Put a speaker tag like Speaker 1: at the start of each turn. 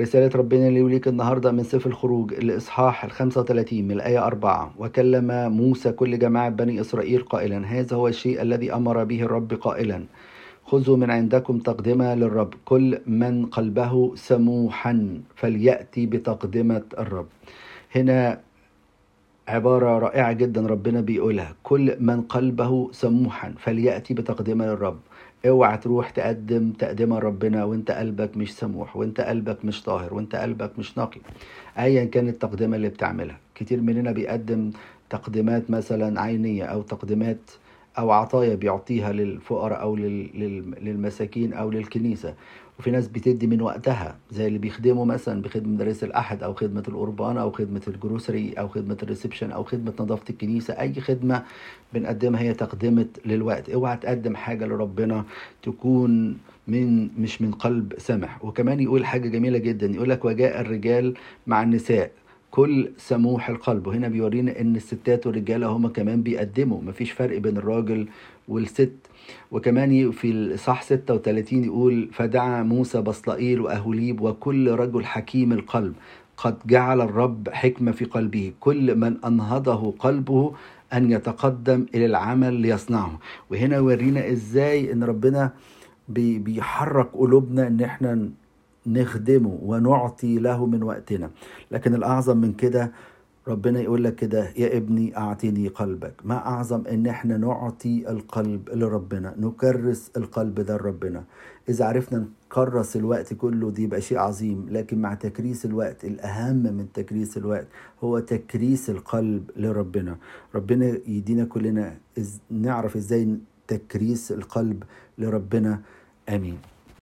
Speaker 1: رسالة ربنا اللي وليك النهاردة من سفر الخروج الإصحاح ال 35 من الآية 4 وكلم موسى كل جماعة بني إسرائيل قائلا هذا هو الشيء الذي أمر به الرب قائلا. خذوا من عندكم تقدمة للرب. كل من قلبه سموحا فليأتي بتقدمة الرب. هنا عبارة رائعة جدا ربنا بيقولها. كل من قلبه سموحا فليأتي بتقدمة للرب اوعى تروح تقدم تقدمة ربنا وانت قلبك مش سموح وانت قلبك مش طاهر وانت قلبك مش نقي. ايا كانت التقدمة اللي بتعملها. كتير مننا بيقدم تقديمات مثلا عينية أو تقديمات أو عطايا بيعطيها للفقراء أو للمساكين أو للكنيسة. وفي ناس بتدي من وقتها زي اللي بيخدموا مثلا بخدمة مدارس الأحد أو خدمة القربان أو خدمة الجروسري أو خدمة الريسبشن أو خدمة نظافة الكنيسة. أي خدمة بنقدمها هي تقدمه للوقت. اوعى تقدم حاجة لربنا تكون من مش من قلب سمح. وكمان يقول حاجة جميلة جدا يقول لك وجاء الرجال مع النساء. كل سموح القلب. وهنا بيورينا إن الستات والرجاله هما كمان بيقدموا. مفيش فرق بين الراجل والست. وكمان في الصح 36 يقول فدعا موسى بصلائيل وأهوليب وكل رجل حكيم القلب. قد جعل الرب حكمة في قلبه. كل من أنهضه قلبه أن يتقدم إلى العمل ليصنعه. وهنا يورينا إزاي أن ربنا بيحرك قلوبنا أن إحنا نخدمه ونعطي له من وقتنا. لكن الأعظم من كده ربنا يقول لك كده يا ابني أعطيني قلبك. ما أعظم إن إحنا نعطي القلب لربنا نكرس القلب ده لربنا. إذا عرفنا نكرس الوقت كله دي يبقى شيء عظيم. لكن مع تكريس الوقت الأهم من تكريس الوقت هو تكريس القلب لربنا. ربنا يدينا كلنا نعرف إزاي تكريس القلب لربنا. آمين.